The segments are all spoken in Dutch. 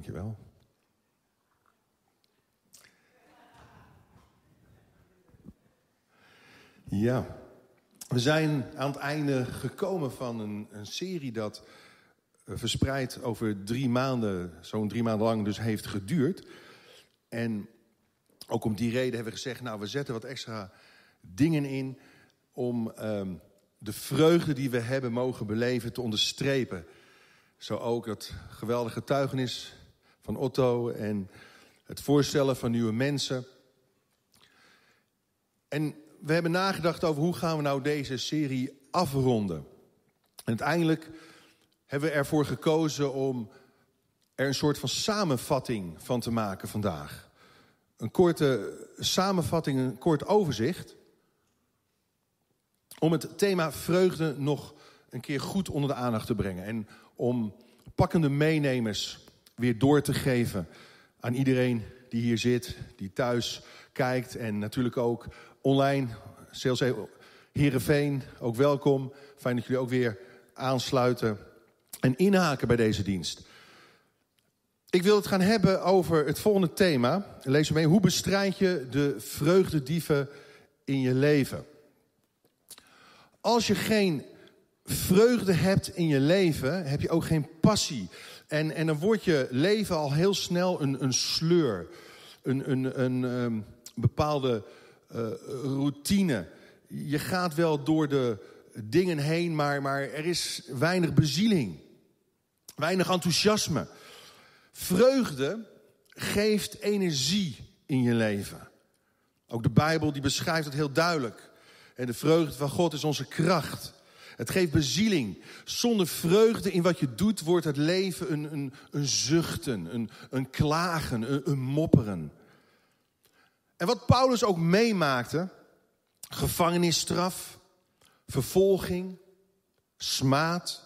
Dankjewel. Ja, we zijn aan het einde gekomen van een, een serie dat uh, verspreid over drie maanden, zo'n drie maanden lang dus heeft geduurd. En ook om die reden hebben we gezegd, nou we zetten wat extra dingen in om ehm, de vreugde die we hebben mogen beleven te onderstrepen. Zo ook het geweldige getuigenis van Otto en het voorstellen van nieuwe mensen. En we hebben nagedacht over hoe gaan we nou deze serie afronden. En uiteindelijk hebben we ervoor gekozen om er een soort van samenvatting van te maken vandaag. Een korte samenvatting, een kort overzicht. Om het thema vreugde nog een keer goed onder de aandacht te brengen. En om pakkende meenemers weer door te geven aan iedereen die hier zit, die thuis kijkt en natuurlijk ook online. CLC Heerenveen, ook welkom. Fijn dat jullie ook weer aansluiten en inhaken bij deze dienst. Ik wil het gaan hebben over het volgende thema. Lees mee. Hoe bestrijd je de vreugdedieven in je leven? Als je geen vreugde hebt in je leven, heb je ook geen passie. En, en dan wordt je leven al heel snel een, een sleur. Een, een, een, um, bepaalde uh, routine. Je gaat wel door de dingen heen, maar, maar er is weinig bezieling. Weinig enthousiasme. Vreugde geeft energie in je leven. Ook de Bijbel die beschrijft het heel duidelijk. En de vreugde van God is onze kracht. Het geeft bezieling. Zonder vreugde in wat je doet wordt het leven een, een, zuchten, een, een klagen, een, een mopperen. En wat Paulus ook meemaakte, gevangenisstraf, vervolging, smaad,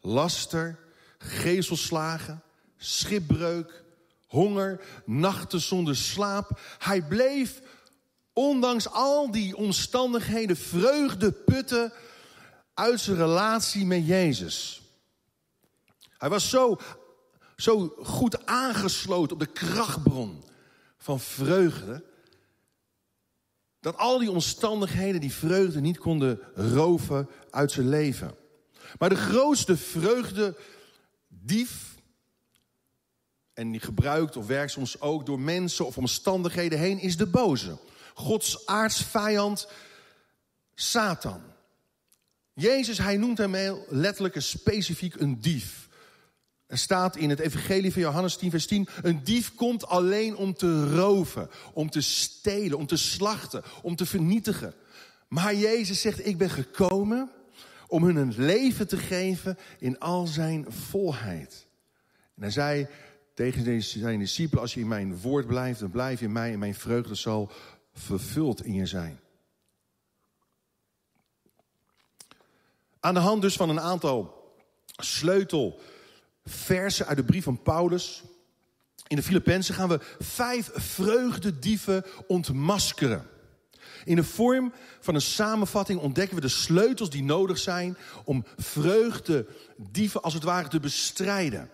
laster, gezelslagen, schipbreuk, honger, nachten zonder slaap. Hij bleef, ondanks al die omstandigheden, vreugde putten uit zijn relatie met Jezus. Hij was zo, zo goed aangesloten op de krachtbron van vreugde. Dat al die omstandigheden die vreugde niet konden roven uit zijn leven. Maar de grootste vreugde dief, en die gebruikt of werkt soms ook door mensen of omstandigheden heen, is de boze. Gods aardsvijand, Satan. Jezus, hij noemt hem letterlijk en specifiek een dief. Er staat in het evangelie van Johannes 10 vers 10... een dief komt alleen om te roven, om te stelen, om te slachten, om te vernietigen. Maar Jezus zegt, ik ben gekomen om hun een leven te geven in al zijn volheid. En hij zei tegen zijn discipelen, als je in mijn woord blijft, dan blijf je in mij en mijn vreugde zal vervuld in je zijn. Aan de hand dus van een aantal sleutelversen uit de brief van Paulus. In de Filippenzen gaan we vijf vreugdedieven ontmaskeren. In de vorm van een samenvatting ontdekken we de sleutels die nodig zijn om vreugdedieven als het ware te bestrijden.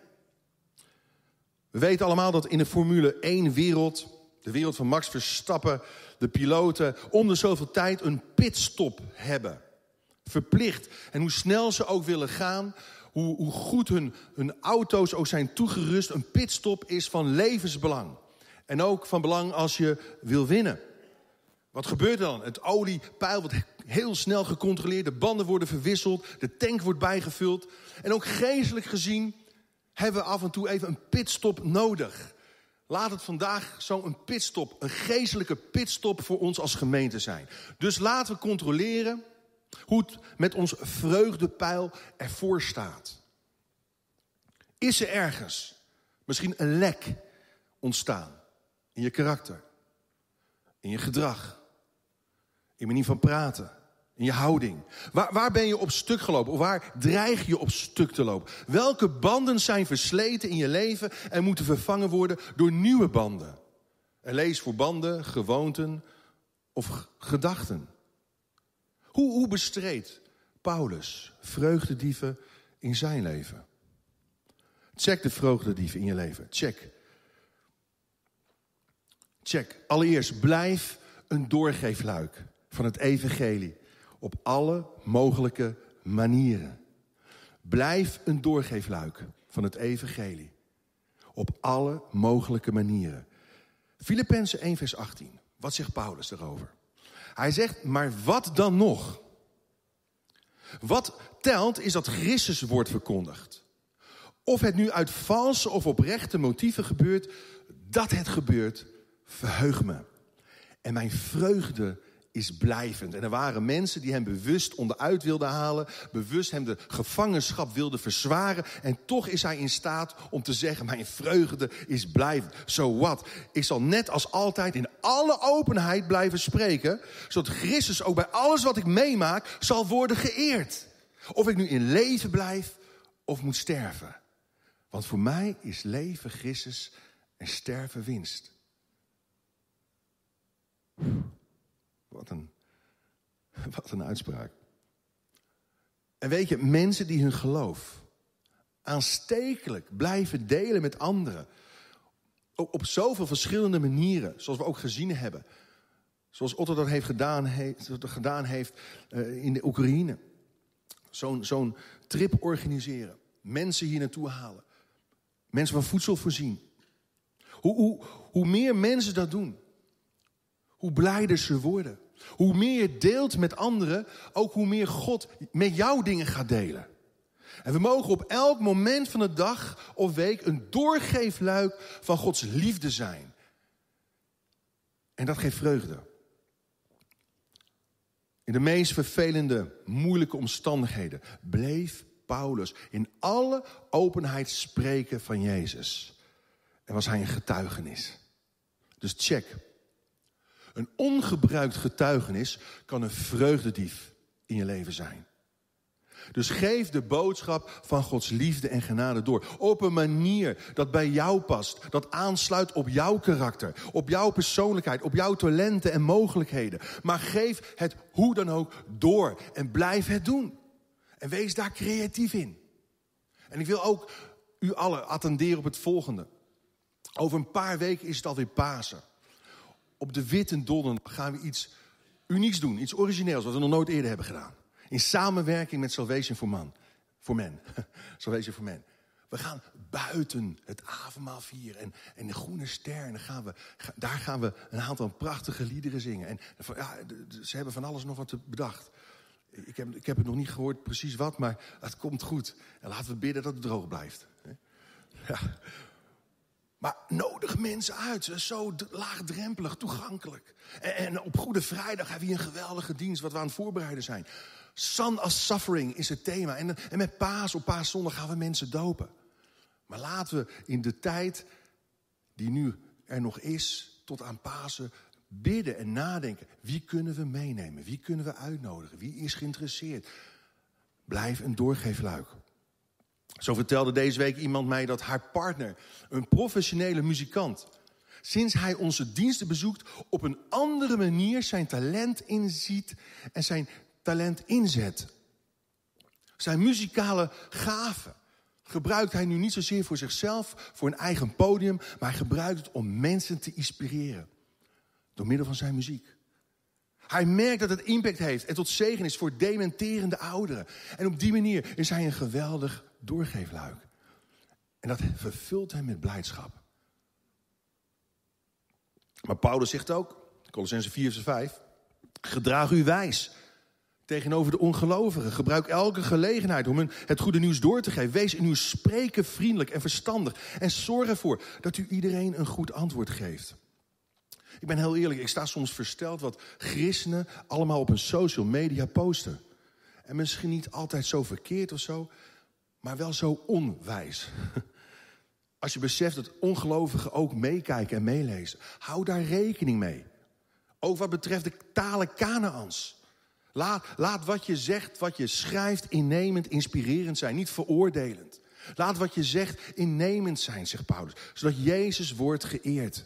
We weten allemaal dat in de Formule 1 wereld, de wereld van Max Verstappen, de piloten om de zoveel tijd een pitstop hebben verplicht. En hoe snel ze ook willen gaan, hoe, hoe goed hun, hun auto's ook zijn toegerust. Een pitstop is van levensbelang. En ook van belang als je wil winnen. Wat gebeurt er dan? Het oliepeil wordt heel snel gecontroleerd. De banden worden verwisseld. De tank wordt bijgevuld. En ook geestelijk gezien hebben we af en toe even een pitstop nodig. Laat het vandaag zo'n pitstop, een geestelijke pitstop voor ons als gemeente zijn. Dus laten we controleren hoe het met ons vreugdepeil ervoor staat. Is er ergens misschien een lek ontstaan in je karakter, in je gedrag, in manier van praten, in je houding? Waar, waar ben je op stuk gelopen? Of waar dreig je op stuk te lopen? Welke banden zijn versleten in je leven en moeten vervangen worden door nieuwe banden? En lees voor banden, gewoonten of gedachten. Hoe, hoe bestreed Paulus vreugdedieven in zijn leven? Check de vreugdedieven in je leven. Check. Check. Allereerst, blijf een doorgeefluik van het evangelie op alle mogelijke manieren. Blijf een doorgeefluik van het evangelie op alle mogelijke manieren. Filippenzen 1 vers 18. Wat zegt Paulus daarover? Hij zegt, maar wat dan nog? Wat telt is dat Christus wordt verkondigd. Of het nu uit valse of oprechte motieven gebeurt, dat het gebeurt, verheug me. En mijn vreugde is blijvend. En er waren mensen die hem bewust onderuit wilden halen, bewust hem de gevangenschap wilden verzwaren. En toch is hij in staat om te zeggen: Mijn vreugde is blijvend. Zo wat? Ik zal net als altijd in alle openheid blijven spreken, zodat Christus ook bij alles wat ik meemaak zal worden geëerd. Of ik nu in leven blijf of moet sterven. Want voor mij is leven Christus en sterven winst. Wat een, wat een uitspraak. En weet je, mensen die hun geloof aanstekelijk blijven delen met anderen. Op zoveel verschillende manieren, zoals we ook gezien hebben. Zoals Otto dat heeft gedaan, heeft, gedaan heeft uh, in de Oekraïne. Zo'n zo'n trip organiseren. Mensen hier naartoe halen. Mensen van voedsel voorzien. Hoe, hoe, hoe meer mensen dat doen, hoe blijder ze worden. Hoe meer je deelt met anderen, ook hoe meer God met jou dingen gaat delen. En we mogen op elk moment van de dag of week een doorgeefluik van Gods liefde zijn. En dat geeft vreugde. In de meest vervelende, moeilijke omstandigheden bleef Paulus in alle openheid spreken van Jezus. En was hij een getuigenis. Dus check. Een ongebruikt getuigenis kan een vreugdedief in je leven zijn. Dus geef de boodschap van Gods liefde en genade door. Op een manier dat bij jou past. Dat aansluit op jouw karakter. Op jouw persoonlijkheid. Op jouw talenten en mogelijkheden. Maar geef het hoe dan ook door. En blijf het doen. En wees daar creatief in. En ik wil ook u allen attenderen op het volgende. Over een paar weken is het alweer Pasen op de Witte Dollen gaan we iets unieks doen. Iets origineels, wat we nog nooit eerder hebben gedaan. In samenwerking met Salvation for Man. Voor Men. Salvation for Men. We gaan buiten het avondmaal vieren en, en de groene ster. En dan gaan we, daar gaan we een aantal prachtige liederen zingen. En ja, ze hebben van alles nog wat bedacht. Ik heb, ik heb het nog niet gehoord precies wat, maar het komt goed. En laten we bidden dat het droog blijft. Ja. Maar nodig mensen uit. Zo laagdrempelig, toegankelijk. En, op Goede Vrijdag hebben we een geweldige dienst wat we aan het voorbereiden zijn. Sun as Suffering is het thema. En, en met paas, op paaszondag gaan we mensen dopen. Maar laten we in de tijd die nu er nog is, tot aan Pasen, bidden en nadenken. Wie kunnen we meenemen? Wie kunnen we uitnodigen? Wie is geïnteresseerd? Blijf een doorgeefluik. Zo vertelde deze week iemand mij dat haar partner, een professionele muzikant, sinds hij onze diensten bezoekt, op een andere manier zijn talent inziet en zijn talent inzet. Zijn muzikale gaven gebruikt hij nu niet zozeer voor zichzelf, voor een eigen podium, maar hij gebruikt het om mensen te inspireren. Door middel van zijn muziek. Hij merkt dat het impact heeft en tot zegen is voor dementerende ouderen. En op die manier is hij een geweldig doorgeefluik. En dat vervult hem met blijdschap. Maar Paulus zegt ook, Colossense 4 vers 5, gedraag u wijs tegenover de ongelovigen. Gebruik elke gelegenheid om hun het goede nieuws door te geven. Wees in uw spreken vriendelijk en verstandig. En zorg ervoor dat u iedereen een goed antwoord geeft. Ik ben heel eerlijk, ik sta soms versteld wat christenen allemaal op hun social media posten. En misschien niet altijd zo verkeerd of zo, maar wel zo onwijs. Als je beseft dat ongelovigen ook meekijken en meelezen, hou daar rekening mee. Ook wat betreft de talen Kanaans. Laat, laat wat je zegt, wat je schrijft, innemend, inspirerend zijn, niet veroordelend. Laat wat je zegt innemend zijn, zegt Paulus, zodat Jezus wordt geëerd.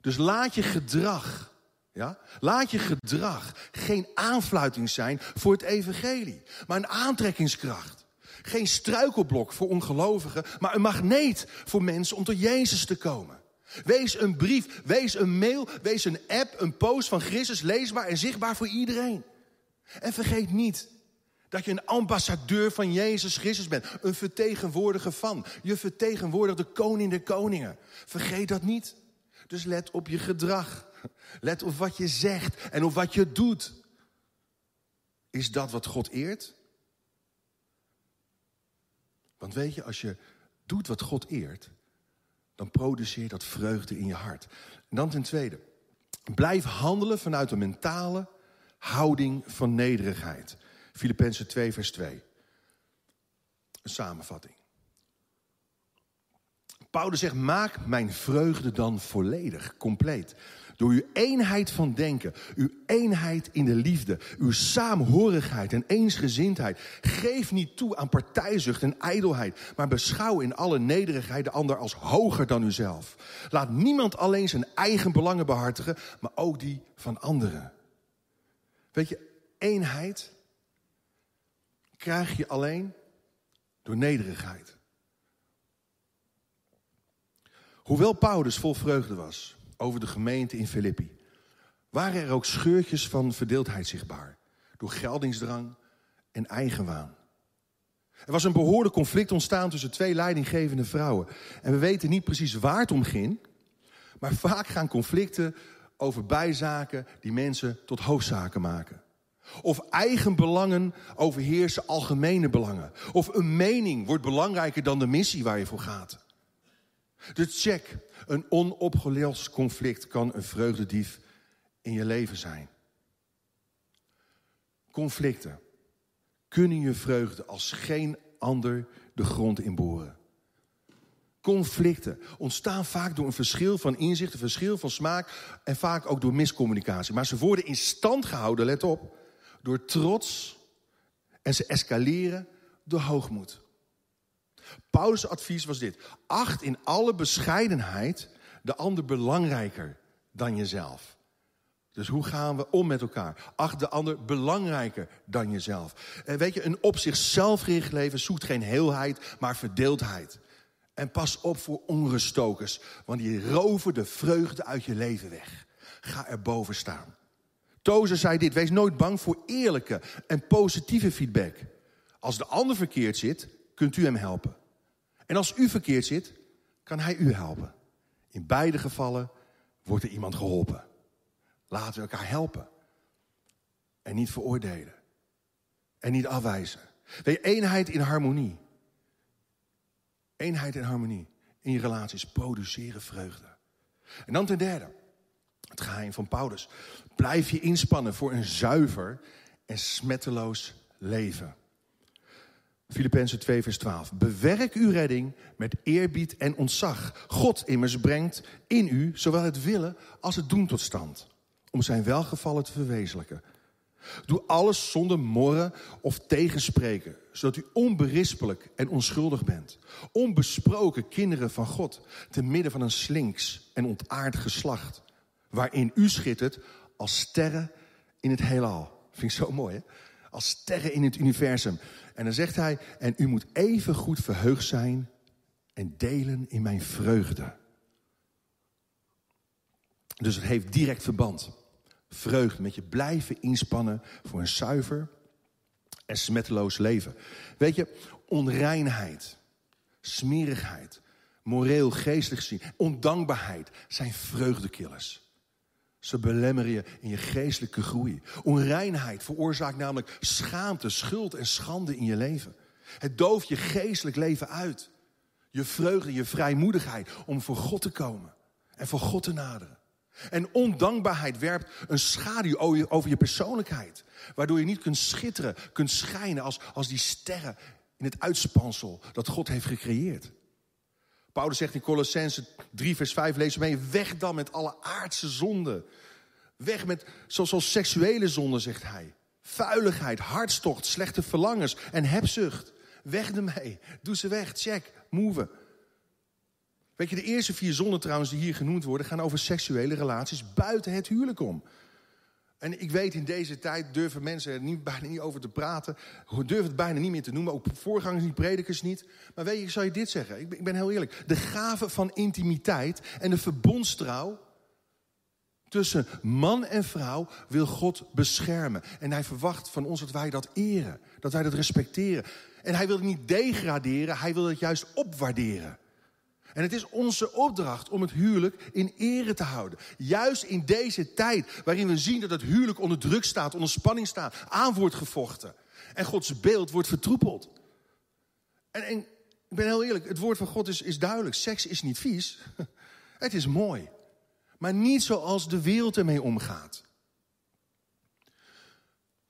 Dus laat je gedrag, ja, laat je gedrag geen aanfluiting zijn voor het evangelie, maar een aantrekkingskracht. Geen struikelblok voor ongelovigen, maar een magneet voor mensen om tot Jezus te komen. Wees een brief, wees een mail, wees een app, een post van Christus leesbaar en zichtbaar voor iedereen. En vergeet niet dat je een ambassadeur van Jezus Christus bent, een vertegenwoordiger van. Je vertegenwoordigt de koning der koningen. Vergeet dat niet. Dus let op je gedrag. Let op wat je zegt en op wat je doet. Is dat wat God eert? Want weet je, als je doet wat God eert, dan produceert dat vreugde in je hart. En dan ten tweede, blijf handelen vanuit een mentale houding van nederigheid. Filippenzen 2, vers 2. Een samenvatting. Paulus zegt: Maak mijn vreugde dan volledig, compleet. Door uw eenheid van denken, uw eenheid in de liefde, uw saamhorigheid en eensgezindheid. Geef niet toe aan partijzucht en ijdelheid, maar beschouw in alle nederigheid de ander als hoger dan uzelf. Laat niemand alleen zijn eigen belangen behartigen, maar ook die van anderen. Weet je, eenheid krijg je alleen door nederigheid. Hoewel Paulus vol vreugde was over de gemeente in Filippi, waren er ook scheurtjes van verdeeldheid zichtbaar. Door geldingsdrang en eigenwaan. Er was een behoorlijk conflict ontstaan tussen twee leidinggevende vrouwen. En we weten niet precies waar het om ging. Maar vaak gaan conflicten over bijzaken die mensen tot hoofdzaken maken. Of eigen belangen overheersen algemene belangen. Of een mening wordt belangrijker dan de missie waar je voor gaat. Dus check, een onopgelost conflict kan een vreugdedief in je leven zijn. Conflicten kunnen je vreugde als geen ander de grond inboren. Conflicten ontstaan vaak door een verschil van inzicht, een verschil van smaak en vaak ook door miscommunicatie. Maar ze worden in stand gehouden, let op, door trots en ze escaleren door hoogmoed. Paulus' advies was dit: acht in alle bescheidenheid de ander belangrijker dan jezelf. Dus hoe gaan we om met elkaar? Acht de ander belangrijker dan jezelf. En weet je, een op zichzelf gericht leven zoekt geen heelheid, maar verdeeldheid. En pas op voor onruststokers, want die roven de vreugde uit je leven weg. Ga er boven staan. Tozer zei dit: wees nooit bang voor eerlijke en positieve feedback. Als de ander verkeerd zit, kunt u hem helpen. En als u verkeerd zit, kan hij u helpen. In beide gevallen wordt er iemand geholpen. Laten we elkaar helpen. En niet veroordelen. En niet afwijzen. Je, eenheid in harmonie. Eenheid in harmonie. In je relaties produceren vreugde. En dan ten derde. Het geheim van Paulus. Blijf je inspannen voor een zuiver en smetteloos leven. Filippenzen 2, vers 12. Bewerk uw redding met eerbied en ontzag. God immers brengt in u zowel het willen als het doen tot stand. Om zijn welgevallen te verwezenlijken. Doe alles zonder morren of tegenspreken, zodat u onberispelijk en onschuldig bent. Onbesproken kinderen van God, te midden van een slinks en ontaard geslacht waarin u schittert als sterren in het heelal. Vind ik zo mooi, hè? Als sterren in het universum. En dan zegt hij, en u moet even goed verheugd zijn en delen in mijn vreugde. Dus het heeft direct verband. Vreugde met je blijven inspannen voor een zuiver en smetteloos leven. Weet je, onreinheid, smerigheid, moreel, geestelijk gezien, ondankbaarheid zijn vreugdekillers. Ze belemmeren je in je geestelijke groei. Onreinheid veroorzaakt namelijk schaamte, schuld en schande in je leven. Het dooft je geestelijk leven uit. Je vreugde, je vrijmoedigheid om voor God te komen en voor God te naderen. En ondankbaarheid werpt een schaduw over je persoonlijkheid. Waardoor je niet kunt schitteren, kunt schijnen als, als die sterren in het uitspansel dat God heeft gecreëerd. Paulus zegt in Colossense 3, vers 5, lees mee, weg dan met alle aardse zonden. Weg met, zoals seksuele zonden, zegt hij. Vuiligheid, hartstocht, slechte verlangens en hebzucht. Weg ermee. Doe ze weg. Check. Move. Weet je, de eerste vier zonden trouwens die hier genoemd worden... gaan over seksuele relaties buiten het huwelijk om. En ik weet, in deze tijd durven mensen er bijna niet over te praten. Durven het bijna niet meer te noemen. Ook voorgangers niet, predikers niet. Maar weet je, ik zal je dit zeggen. Ik ben, ik ben heel eerlijk. De gave van intimiteit en de verbondstrouw tussen man en vrouw wil God beschermen. En hij verwacht van ons dat wij dat eren. Dat wij dat respecteren. En hij wil het niet degraderen, hij wil het juist opwaarderen. En het is onze opdracht om het huwelijk in ere te houden. Juist in deze tijd waarin we zien dat het huwelijk onder druk staat, onder spanning staat, aan wordt gevochten. En Gods beeld wordt vertroepeld. En, en ik ben heel eerlijk, het woord van God is, is duidelijk. Seks is niet vies. Het is mooi. Maar niet zoals de wereld ermee omgaat.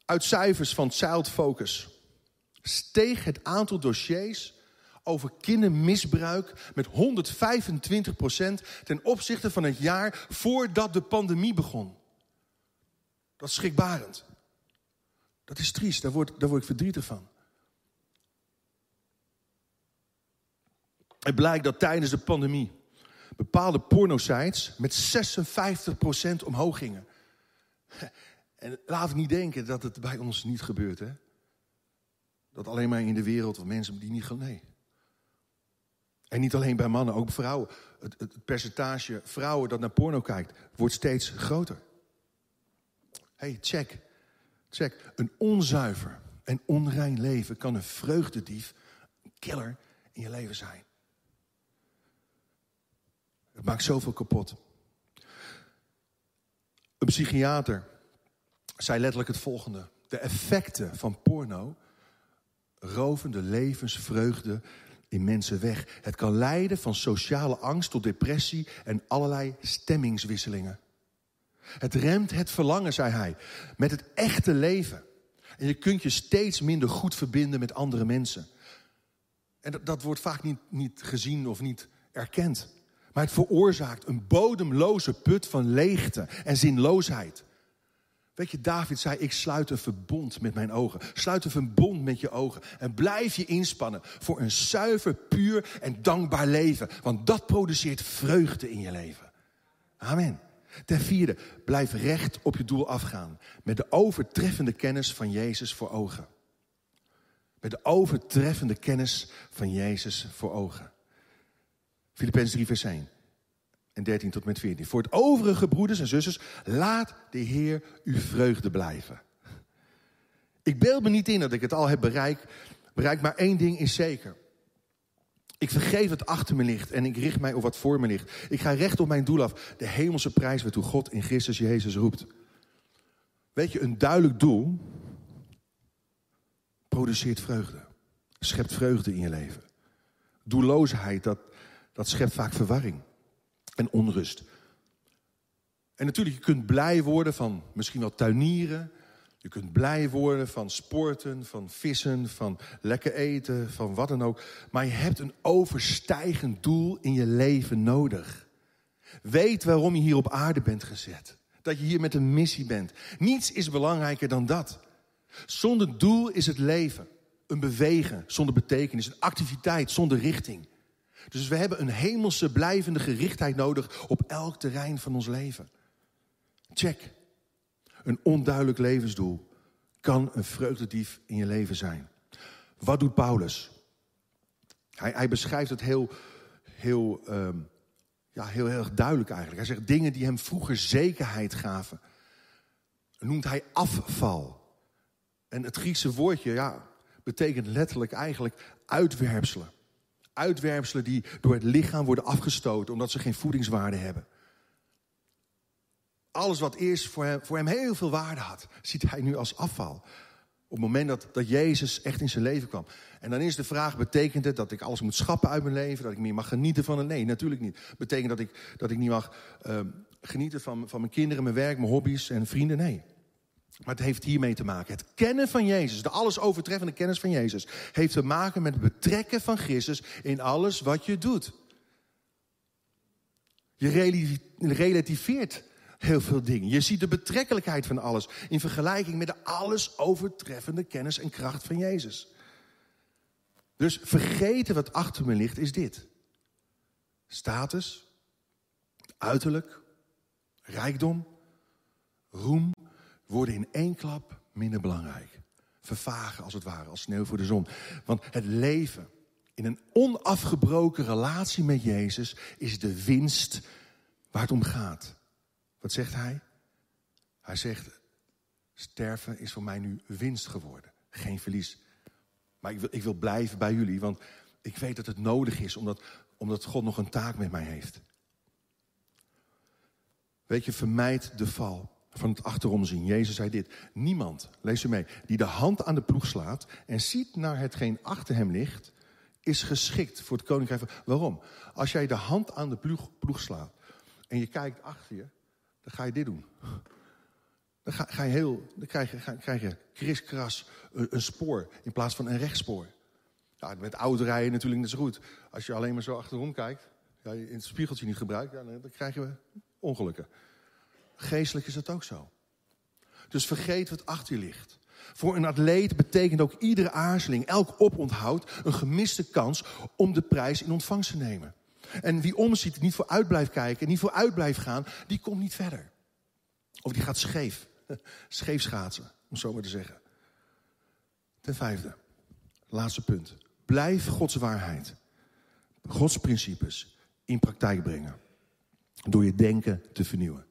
Uit cijfers van Child Focus steeg het aantal dossiers over kindermisbruik met 125% ten opzichte van het jaar voordat de pandemie begon. Dat is schrikbarend. Dat is triest, daar word, daar word ik verdrietig van. Het blijkt dat tijdens de pandemie bepaalde pornosites met 56% omhoog gingen. En laat niet denken dat het bij ons niet gebeurt, hè? Dat alleen maar in de wereld of mensen die niet. Nee. En niet alleen bij mannen, ook vrouwen. Het, het, percentage vrouwen dat naar porno kijkt, wordt steeds groter. hey, check. Check. Een onzuiver en onrein leven kan een vreugdedief, een killer in je leven zijn. Het maakt zoveel kapot. Een psychiater zei letterlijk het volgende. De effecten van porno roven de levensvreugde in mensen weg. Het kan leiden van sociale angst tot depressie en allerlei stemmingswisselingen. Het remt het verlangen, zei hij, met het echte leven. En je kunt je steeds minder goed verbinden met andere mensen. En dat, dat wordt vaak niet, niet gezien of niet erkend. Maar het veroorzaakt een bodemloze put van leegte en zinloosheid. Weet je, David zei, ik sluit een verbond met mijn ogen. Sluit een verbond met je ogen. En blijf je inspannen voor een zuiver, puur en dankbaar leven. Want dat produceert vreugde in je leven. Amen. Ten vierde, blijf recht op je doel afgaan. Met de overtreffende kennis van Jezus voor ogen. Met de overtreffende kennis van Jezus voor ogen. Filippenzen 3 vers 1 en 13 tot met 14. Voor het overige broeders en zusters, laat de Heer uw vreugde blijven. Ik beeld me niet in dat ik het al heb bereikt, bereikt maar één ding is zeker. Ik vergeef wat achter me ligt en ik richt mij op wat voor me ligt. Ik ga recht op mijn doel af. De hemelse prijs waartoe God in Christus Jezus roept. Weet je, een duidelijk doel produceert vreugde. Schept vreugde in je leven. Doelloosheid, dat, dat schept vaak verwarring en onrust. En natuurlijk, je kunt blij worden van misschien wel tuinieren. Je kunt blij worden van sporten, van vissen, van lekker eten, van wat dan ook. Maar je hebt een overstijgend doel in je leven nodig. Weet waarom je hier op aarde bent gezet. Dat je hier met een missie bent. Niets is belangrijker dan dat. Zonder doel is het leven een bewegen zonder betekenis, een activiteit zonder richting. Dus we hebben een hemelse blijvende gerichtheid nodig op elk terrein van ons leven. Check. Een onduidelijk levensdoel kan een vreugdedief in je leven zijn. Wat doet Paulus? Hij, hij beschrijft het heel, heel, um, ja, heel, heel erg duidelijk eigenlijk. Hij zegt dingen die hem vroeger zekerheid gaven. Noemt hij afval. En het Griekse woordje ja, betekent letterlijk eigenlijk uitwerpselen uitwerpselen die door het lichaam worden afgestoten omdat ze geen voedingswaarde hebben. Alles wat eerst voor hem, voor hem heel veel waarde had, ziet hij nu als afval. Op het moment dat, dat Jezus echt in zijn leven kwam. En dan is de vraag, betekent het dat ik alles moet schappen uit mijn leven? Dat ik meer mag genieten van het? Nee, natuurlijk niet. Betekent dat ik, dat ik niet mag uh, genieten van, van mijn kinderen, mijn werk, mijn hobby's en vrienden? Nee. Maar het heeft hiermee te maken. Het kennen van Jezus, de alles overtreffende kennis van Jezus, heeft te maken met het betrekken van Christus in alles wat je doet. Je relativeert heel veel dingen. Je ziet de betrekkelijkheid van alles in vergelijking met de alles overtreffende kennis en kracht van Jezus. Dus vergeten wat achter me ligt is dit. Status, uiterlijk, rijkdom, roem, worden in één klap minder belangrijk. Vervagen als het ware, als sneeuw voor de zon. Want het leven in een onafgebroken relatie met Jezus is de winst waar het om gaat. Wat zegt hij? Hij zegt, sterven is voor mij nu winst geworden, geen verlies. Maar ik wil, ik wil blijven bij jullie, want ik weet dat het nodig is, omdat, omdat God nog een taak met mij heeft. Weet je, vermijd de val van het achterom zien. Jezus zei dit: Niemand, lees u mee, die de hand aan de ploeg slaat en ziet naar hetgeen achter hem ligt, is geschikt voor het koninkrijk. Waarom? Als jij de hand aan de ploeg, ploeg slaat en je kijkt achter je, dan ga je dit doen. Dan, ga, ga je heel, dan krijg je, ga, krijg je kriskras een, een, spoor in plaats van een rechtspoor. Met oud rijden natuurlijk net zo goed. Als je alleen maar zo achterom kijkt, ja, in het spiegeltje niet gebruikt, ja, dan krijgen we ongelukken. Geestelijk is dat ook zo. Dus vergeet wat achter je ligt. Voor een atleet betekent ook iedere aarzeling, elk oponthoud, een gemiste kans om de prijs in ontvangst te nemen. En wie omziet, niet vooruit blijft kijken, niet vooruit blijft gaan, die komt niet verder. Of die gaat scheef. Scheef schaatsen, om zo maar te zeggen. Ten vijfde, laatste punt. Blijf Gods waarheid, Gods principes in praktijk brengen. Door je denken te vernieuwen.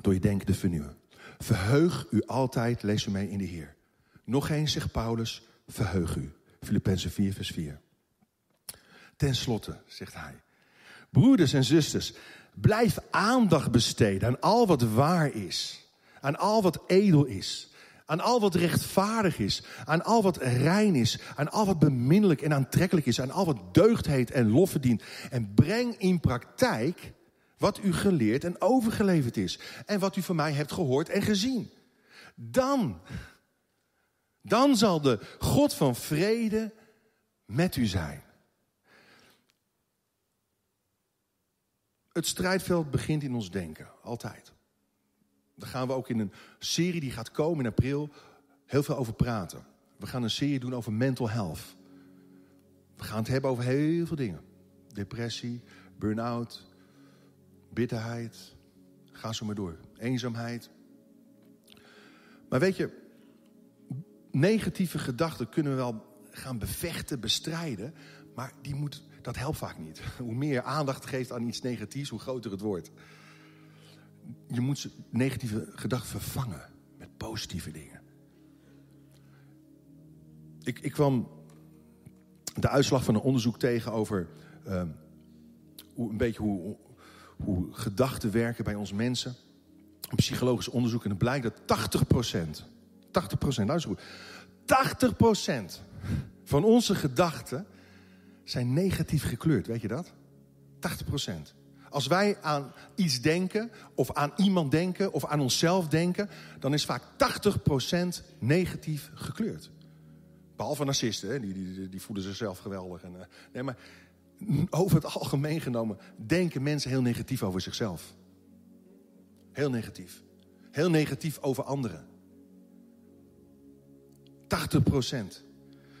Door je denken te vernieuwen. Verheug u altijd, lees u mee in de Heer. Nog eens zegt Paulus, verheug u. Filippenzen 4, vers 4. Ten slotte, zegt hij. Broeders en zusters, blijf aandacht besteden aan al wat waar is. Aan al wat edel is. Aan al wat rechtvaardig is. Aan al wat rein is. Aan al wat beminnelijk en aantrekkelijk is. Aan al wat deugd heet en lof verdient. En breng in praktijk wat u geleerd en overgeleverd is. En wat u van mij hebt gehoord en gezien. Dan, dan zal de God van vrede met u zijn. Het strijdveld begint in ons denken, altijd. Daar gaan we ook in een serie die gaat komen in april heel veel over praten. We gaan een serie doen over mental health. We gaan het hebben over heel veel dingen. Depressie, burn-out, bitterheid. Ga zo maar door. Eenzaamheid. Maar weet je, negatieve gedachten kunnen we wel gaan bevechten, bestrijden. Maar die moet, dat helpt vaak niet. Hoe meer je aandacht geeft aan iets negatiefs, hoe groter het wordt. Je moet negatieve gedachten vervangen met positieve dingen. Ik, ik kwam de uitslag van een onderzoek tegen over uh, hoe, een beetje hoe, hoe gedachten werken bij ons mensen. Een psychologisch onderzoek en het blijkt dat 80 procent, 80 procent, luister goed, 80 procent van onze gedachten zijn negatief gekleurd. Weet je dat? 80 procent. Als wij aan iets denken, of aan iemand denken, of aan onszelf denken, dan is vaak 80% negatief gekleurd. Behalve narcisten, hè? Die, die, die voelen zichzelf geweldig. En, uh, nee, maar over het algemeen genomen denken mensen heel negatief over zichzelf. Heel negatief. Heel negatief over anderen. 80%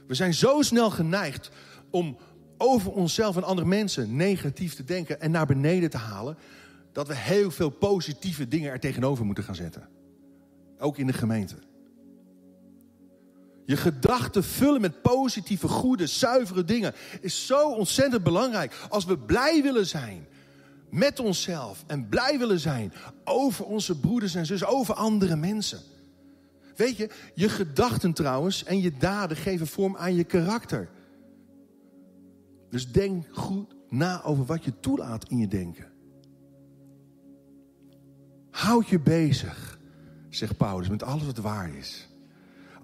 We zijn zo snel geneigd om over onszelf en andere mensen negatief te denken en naar beneden te halen, dat we heel veel positieve dingen er tegenover moeten gaan zetten. Ook in de gemeente. Je gedachten vullen met positieve, goede, zuivere dingen is zo ontzettend belangrijk. Als we blij willen zijn met onszelf en blij willen zijn over onze broeders en zussen, over andere mensen. Weet je, je gedachten trouwens en je daden geven vorm aan je karakter. Dus denk goed na over wat je toelaat in je denken. Houd je bezig, zegt Paulus, met alles wat waar is.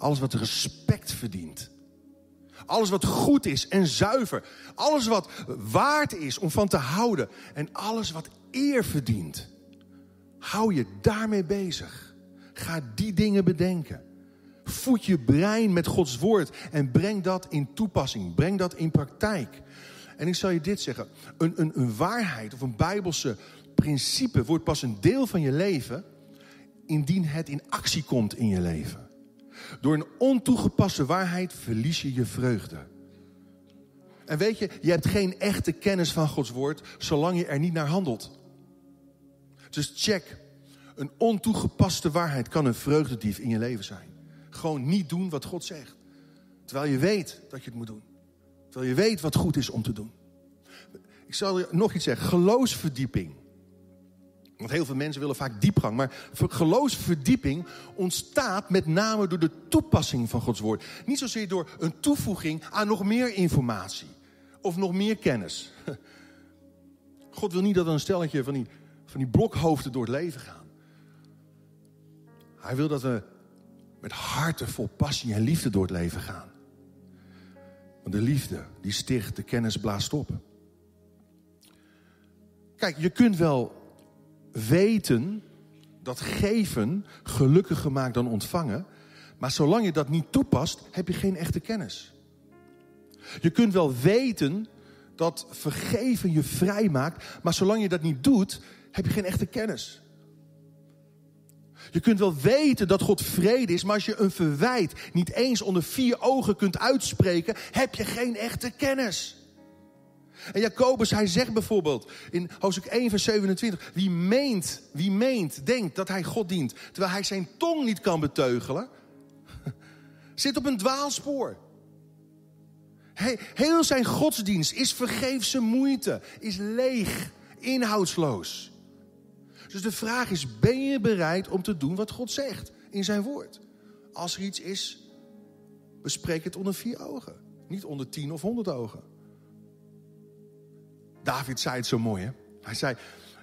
Alles wat respect verdient. Alles wat goed is en zuiver. Alles wat waard is om van te houden. En alles wat eer verdient. Hou je daarmee bezig. Ga die dingen bedenken. Voed je brein met Gods woord en breng dat in toepassing. Breng dat in praktijk. En ik zal je dit zeggen: een, een, een waarheid of een bijbelse principe wordt pas een deel van je leven indien het in actie komt in je leven. Door een ontoegepaste waarheid verlies je je vreugde. En weet je, je hebt geen echte kennis van Gods woord zolang je er niet naar handelt. Dus check Een ontoegepaste waarheid kan een vreugdedief in je leven zijn. Gewoon niet doen wat God zegt. Terwijl je weet dat je het moet doen. Terwijl je weet wat goed is om te doen. Ik zal nog iets zeggen. Geloofsverdieping. Want heel veel mensen willen vaak diepgang. Maar geloofsverdieping ontstaat met name door de toepassing van Gods woord. Niet zozeer door een toevoeging aan nog meer informatie. Of nog meer kennis. God wil niet dat een stelletje van die, van die blokhoofden door het leven gaan. Hij wil dat we met harten vol passie en liefde door het leven gaan. Want de liefde die sticht, de kennis blaast op. Kijk, je kunt wel weten dat geven gelukkiger maakt dan ontvangen. Maar zolang je dat niet toepast, heb je geen echte kennis. Je kunt wel weten dat vergeven je vrij maakt. Maar zolang je dat niet doet, heb je geen echte kennis. Je kunt wel weten dat God vrede is, maar als je een verwijt niet eens onder vier ogen kunt uitspreken, heb je geen echte kennis. En Jacobus, hij zegt bijvoorbeeld in hoofdstuk 1, vers 27, wie meent, wie meent, denkt dat hij God dient, terwijl hij zijn tong niet kan beteugelen, zit op een dwaalspoor. Heel zijn godsdienst is vergeefse moeite, is leeg, inhoudsloos. Dus de vraag is, ben je bereid om te doen wat God zegt in zijn woord? Als er iets is, bespreek het onder vier ogen. Niet onder tien of honderd ogen. David zei het zo mooi, hè? Hij zei,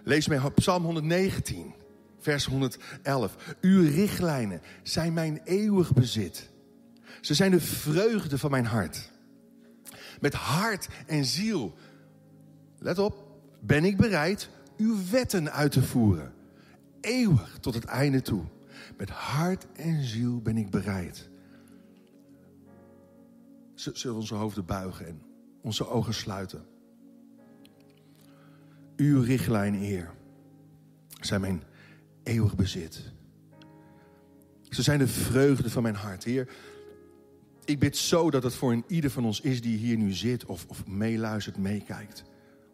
lees mij Psalm 119, vers 111. Uw richtlijnen zijn mijn eeuwig bezit. Ze zijn de vreugde van mijn hart. Met hart en ziel, let op, ben ik bereid uw wetten uit te voeren. Eeuwig tot het einde toe. Met hart en ziel ben ik bereid. Zullen onze hoofden buigen en onze ogen sluiten? Uw richtlijn, Heer, zijn mijn eeuwig bezit. Ze zijn de vreugde van mijn hart, Heer. Ik bid zo dat het voor een ieder van ons is die hier nu zit of, of meeluistert, meekijkt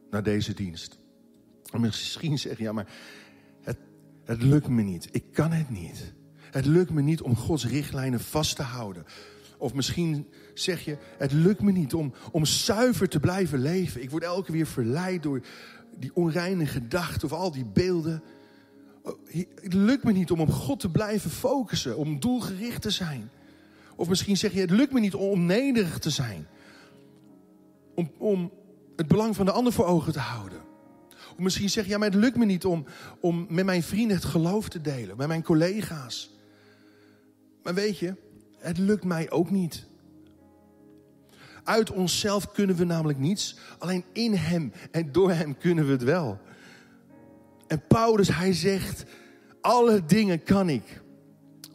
naar deze dienst. En misschien zeg je, ja, maar het, het lukt me niet. Ik kan het niet. Het lukt me niet om Gods richtlijnen vast te houden. Of misschien zeg je, het lukt me niet om, om zuiver te blijven leven. Ik word elke keer weer verleid door die onreine gedachten of al die beelden. Oh, het lukt me niet om op God te blijven focussen, om doelgericht te zijn. Of misschien zeg je, het lukt me niet om nederig te zijn. Om, om het belang van de ander voor ogen te houden. Of misschien zeg je, ja, maar het lukt me niet om, om met mijn vrienden het geloof te delen, met mijn collega's. Maar weet je, het lukt mij ook niet. Uit onszelf kunnen we namelijk niets. Alleen in Hem en door Hem kunnen we het wel. En Paulus, hij zegt, alle dingen kan ik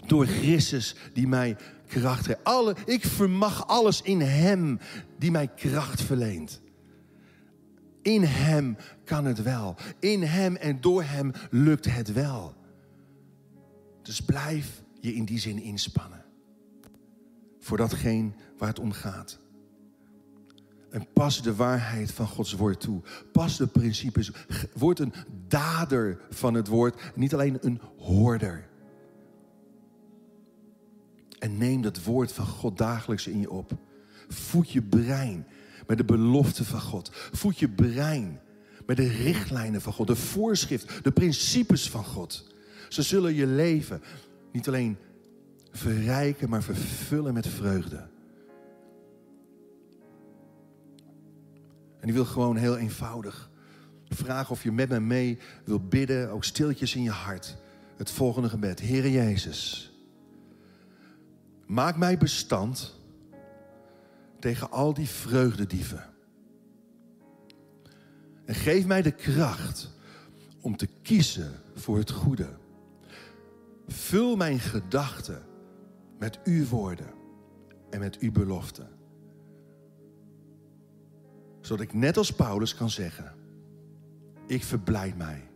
door Christus die mij kracht geeft. Alle, ik vermag alles in Hem die mij kracht verleent. In Hem kan het wel. In Hem en door Hem lukt het wel. Dus blijf je in die zin inspannen. Voor datgene waar het om gaat. En pas de waarheid van Gods woord toe. Pas de principes. Word een dader van het woord. Niet alleen een hoorder. En neem dat woord van God dagelijks in je op. Voed je brein met de belofte van God. Voed je brein met de richtlijnen van God, de voorschrift, de principes van God. Ze zullen je leven niet alleen verrijken, maar vervullen met vreugde. En ik wil gewoon heel eenvoudig vragen of je met me mee wil bidden, ook stiltjes in je hart. Het volgende gebed. Heere Jezus, maak mij bestand tegen al die vreugdedieven. En geef mij de kracht om te kiezen voor het goede. Vul mijn gedachten met uw woorden en met uw beloften. Zodat ik net als Paulus kan zeggen, ik verblijd mij.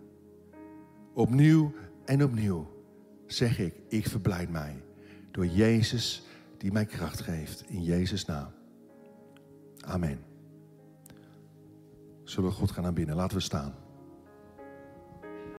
Opnieuw en opnieuw zeg ik, ik verblijd mij. Door Jezus die mij kracht geeft. In Jezus' naam. Amen. Zullen we God gaan aanbieden? Laten we staan.